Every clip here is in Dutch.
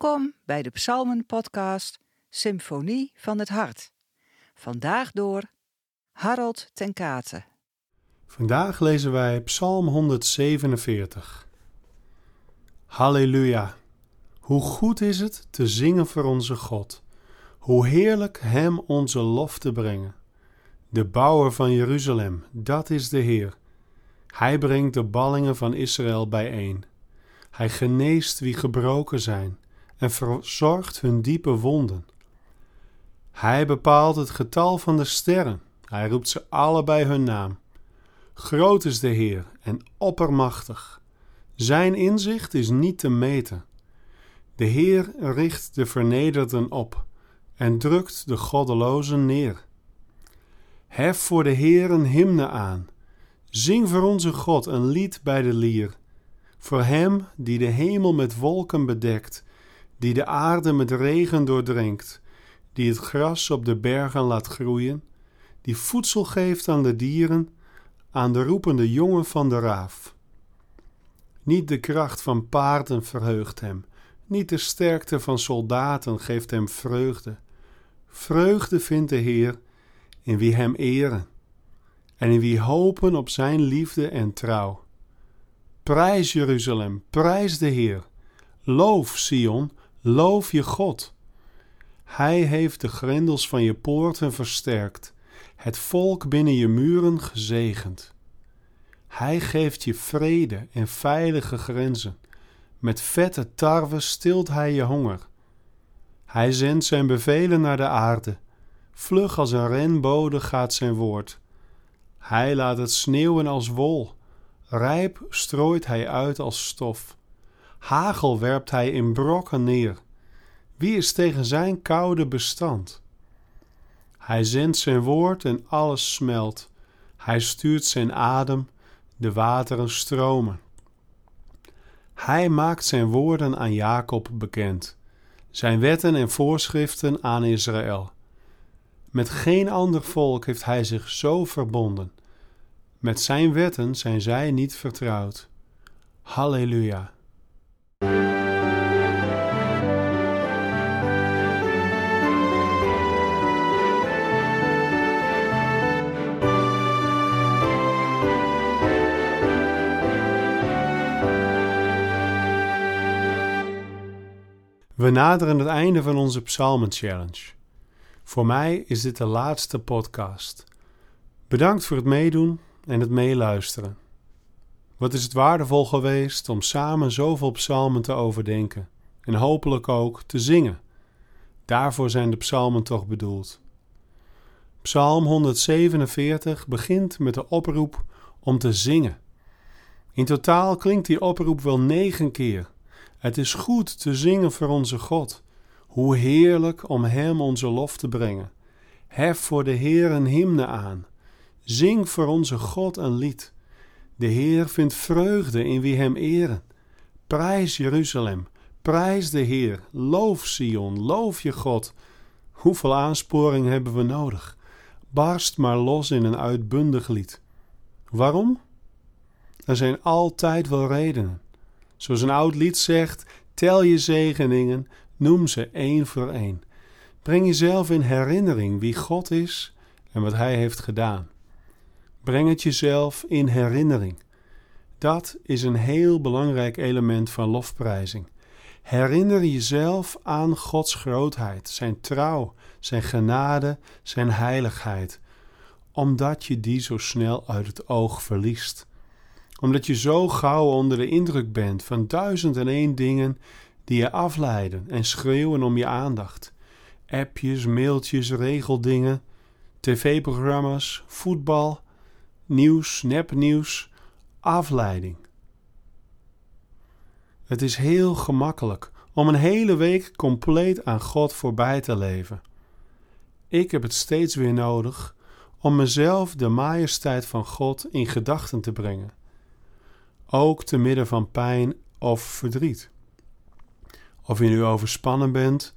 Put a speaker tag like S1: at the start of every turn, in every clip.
S1: Welkom bij de Psalmen-podcast Symfonie van het Hart. Vandaag door Harold ten Kate.
S2: Vandaag lezen wij Psalm 147. Halleluja! Hoe goed is het te zingen voor onze God. Hoe heerlijk Hem onze lof te brengen. De bouwer van Jeruzalem, dat is de Heer. Hij brengt de ballingen van Israël bijeen. Hij geneest wie gebroken zijn en verzorgt hun diepe wonden. Hij bepaalt het getal van de sterren. Hij roept ze allebei hun naam. Groot is de Heer en oppermachtig. Zijn inzicht is niet te meten. De Heer richt de vernederden op en drukt de goddelozen neer. Hef voor de Heer een hymne aan. Zing voor onze God een lied bij de lier. Voor Hem die de hemel met wolken bedekt, die de aarde met regen doordrenkt, die het gras op de bergen laat groeien, die voedsel geeft aan de dieren, aan de roepende jongen van de raaf. Niet de kracht van paarden verheugt hem, niet de sterkte van soldaten geeft hem vreugde. Vreugde vindt de Heer in wie hem eren en in wie hopen op zijn liefde en trouw. Prijs Jeruzalem, prijs de Heer. Loof Sion, loof je God. Hij heeft de grendels van je poorten versterkt, het volk binnen je muren gezegend. Hij geeft je vrede en veilige grenzen. Met vette tarwe stilt hij je honger. Hij zendt zijn bevelen naar de aarde. Vlug als een renbode gaat zijn woord. Hij laat het sneeuwen als wol. Rijp strooit hij uit als stof. Hagel werpt hij in brokken neer. Wie is tegen zijn koude bestand? Hij zendt zijn woord en alles smelt. Hij stuurt zijn adem, de wateren stromen. Hij maakt zijn woorden aan Jacob bekend, zijn wetten en voorschriften aan Israël. Met geen ander volk heeft hij zich zo verbonden. Met zijn wetten zijn zij niet vertrouwd. Halleluja. We naderen het einde van onze Psalmen Challenge. Voor mij is dit de laatste podcast. Bedankt voor het meedoen en het meeluisteren. Wat is het waardevol geweest om samen zoveel psalmen te overdenken en hopelijk ook te zingen. Daarvoor zijn de psalmen toch bedoeld. Psalm 147 begint met de oproep om te zingen. In totaal klinkt die oproep wel negen keer. Het is goed te zingen voor onze God. Hoe heerlijk om Hem onze lof te brengen. Hef voor de Heer een hymne aan. Zing voor onze God een lied. De Heer vindt vreugde in wie Hem eren. Prijs Jeruzalem, prijs de Heer, loof Sion, loof je God. Hoeveel aansporing hebben we nodig? Barst maar los in een uitbundig lied. Waarom? Er zijn altijd wel redenen. Zoals een oud lied zegt: tel je zegeningen, noem ze één voor één. Breng jezelf in herinnering wie God is en wat Hij heeft gedaan. Breng het jezelf in herinnering. Dat is een heel belangrijk element van lofprijzing. Herinner jezelf aan Gods grootheid, Zijn trouw, Zijn genade, Zijn heiligheid, omdat je die zo snel uit het oog verliest. Omdat je zo gauw onder de indruk bent van duizend en één dingen die je afleiden en schreeuwen om je aandacht. Appjes, mailtjes, regeldingen, tv-programma's, voetbal, nieuws, nepnieuws, afleiding. Het is heel gemakkelijk om een hele week compleet aan God voorbij te leven. Ik heb het steeds weer nodig om mezelf de majesteit van God in gedachten te brengen, ook te midden van pijn of verdriet. Of je nu overspannen bent,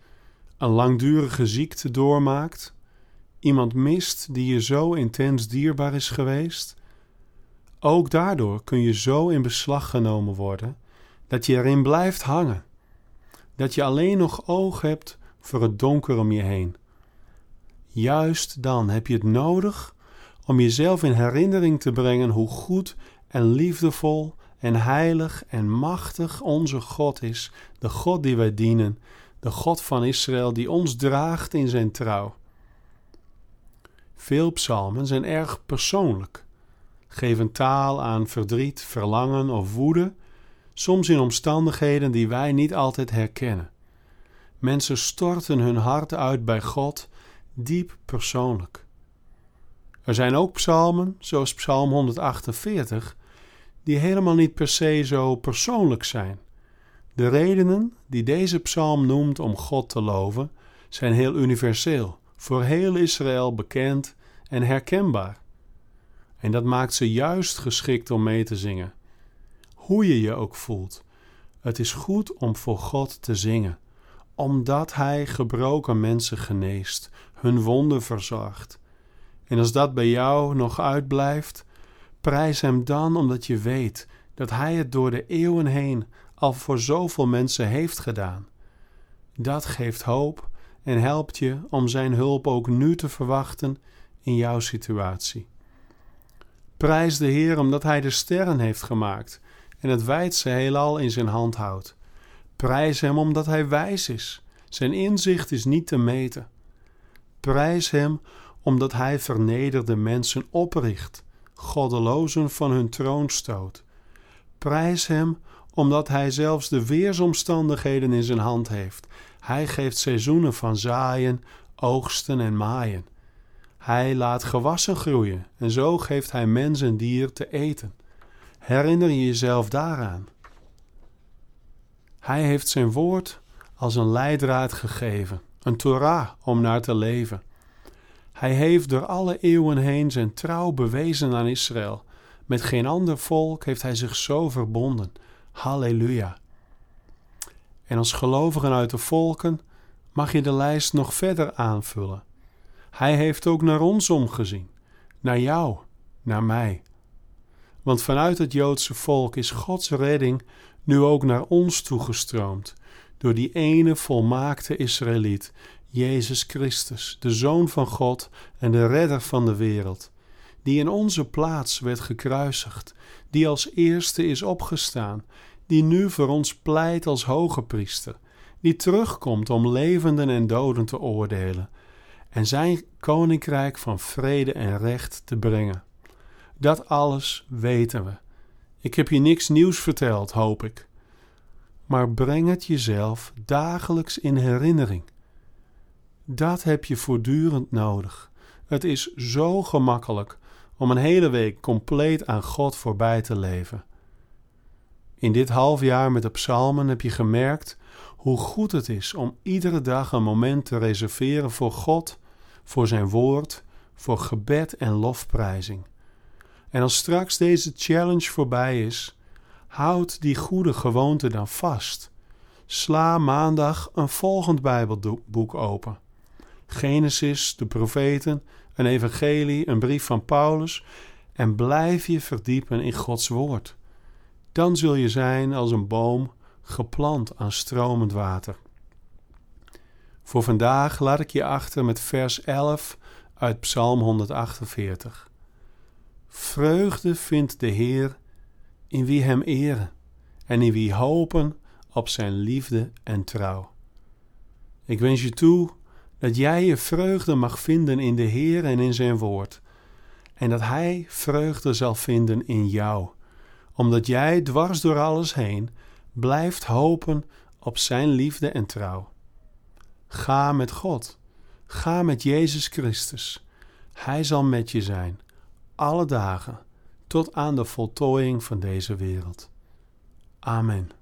S2: een langdurige ziekte doormaakt, iemand mist die je zo intens dierbaar is geweest, ook daardoor kun je zo in beslag genomen worden dat je erin blijft hangen. dat je alleen nog oog hebt voor het donker om je heen. Juist dan heb je het nodig om jezelf in herinnering te brengen hoe goed en liefdevol en heilig en machtig onze God is, de God die wij dienen, de God van Israël die ons draagt in zijn trouw. Veel psalmen zijn erg persoonlijk, geven taal aan verdriet, verlangen of woede, soms in omstandigheden die wij niet altijd herkennen. Mensen storten hun hart uit bij God, diep persoonlijk. Er zijn ook psalmen, zoals Psalm 148, die helemaal niet per se zo persoonlijk zijn. De redenen die deze psalm noemt om God te loven zijn heel universeel, voor heel Israël bekend en herkenbaar. En dat maakt ze juist geschikt om mee te zingen. Hoe je je ook voelt, het is goed om voor God te zingen, omdat Hij gebroken mensen geneest, hun wonden verzorgt. En als dat bij jou nog uitblijft, prijs Hem dan omdat je weet dat Hij het door de eeuwen heen al voor zoveel mensen heeft gedaan. Dat geeft hoop en helpt je om Zijn hulp ook nu te verwachten in jouw situatie. Prijs de Heer omdat Hij de sterren heeft gemaakt en het wijdse heelal in zijn hand houdt. Prijs Hem omdat Hij wijs is. Zijn inzicht is niet te meten. Prijs Hem omdat Hij vernederde mensen opricht, goddelozen van hun troon stoot. Prijs Hem omdat Hij zelfs de weersomstandigheden in zijn hand heeft. Hij geeft seizoenen van zaaien, oogsten en maaien. Hij laat gewassen groeien en zo geeft Hij mens en dier te eten. Herinner je jezelf daaraan. Hij heeft zijn woord als een leidraad gegeven, een Torah om naar te leven. Hij heeft door alle eeuwen heen zijn trouw bewezen aan Israël. Met geen ander volk heeft hij zich zo verbonden. Halleluja. En als gelovigen uit de volken mag je de lijst nog verder aanvullen. Hij heeft ook naar ons omgezien, naar jou, naar mij. Want vanuit het Joodse volk is Gods redding nu ook naar ons toegestroomd, door die ene volmaakte Israëliet, Jezus Christus, de Zoon van God en de Redder van de wereld, die in onze plaats werd gekruisigd, die als eerste is opgestaan, die nu voor ons pleit als hoge priester, die terugkomt om levenden en doden te oordelen en zijn koninkrijk van vrede en recht te brengen. Dat alles weten we. Ik heb je niks nieuws verteld, hoop ik. Maar breng het jezelf dagelijks in herinnering. Dat heb je voortdurend nodig. Het is zo gemakkelijk om een hele week compleet aan God voorbij te leven. In dit half jaar met de psalmen heb je gemerkt hoe goed het is om iedere dag een moment te reserveren voor God, voor zijn woord, voor gebed en lofprijzing. En als straks deze challenge voorbij is, houd die goede gewoonte dan vast. Sla maandag een volgend Bijbelboek open. Genesis, de profeten, een evangelie, een brief van Paulus en blijf je verdiepen in Gods woord. Dan zul je zijn als een boom geplant aan stromend water. Voor vandaag laat ik je achter met vers 11 uit Psalm 148. Vreugde vindt de Heer in wie hem eren en in wie hopen op zijn liefde en trouw. Ik wens je toe dat jij je vreugde mag vinden in de Heer en in zijn woord, en dat Hij vreugde zal vinden in jou, omdat jij dwars door alles heen blijft hopen op Zijn liefde en trouw. Ga met God, ga met Jezus Christus. Hij zal met je zijn alle dagen tot aan de voltooiing van deze wereld. Amen.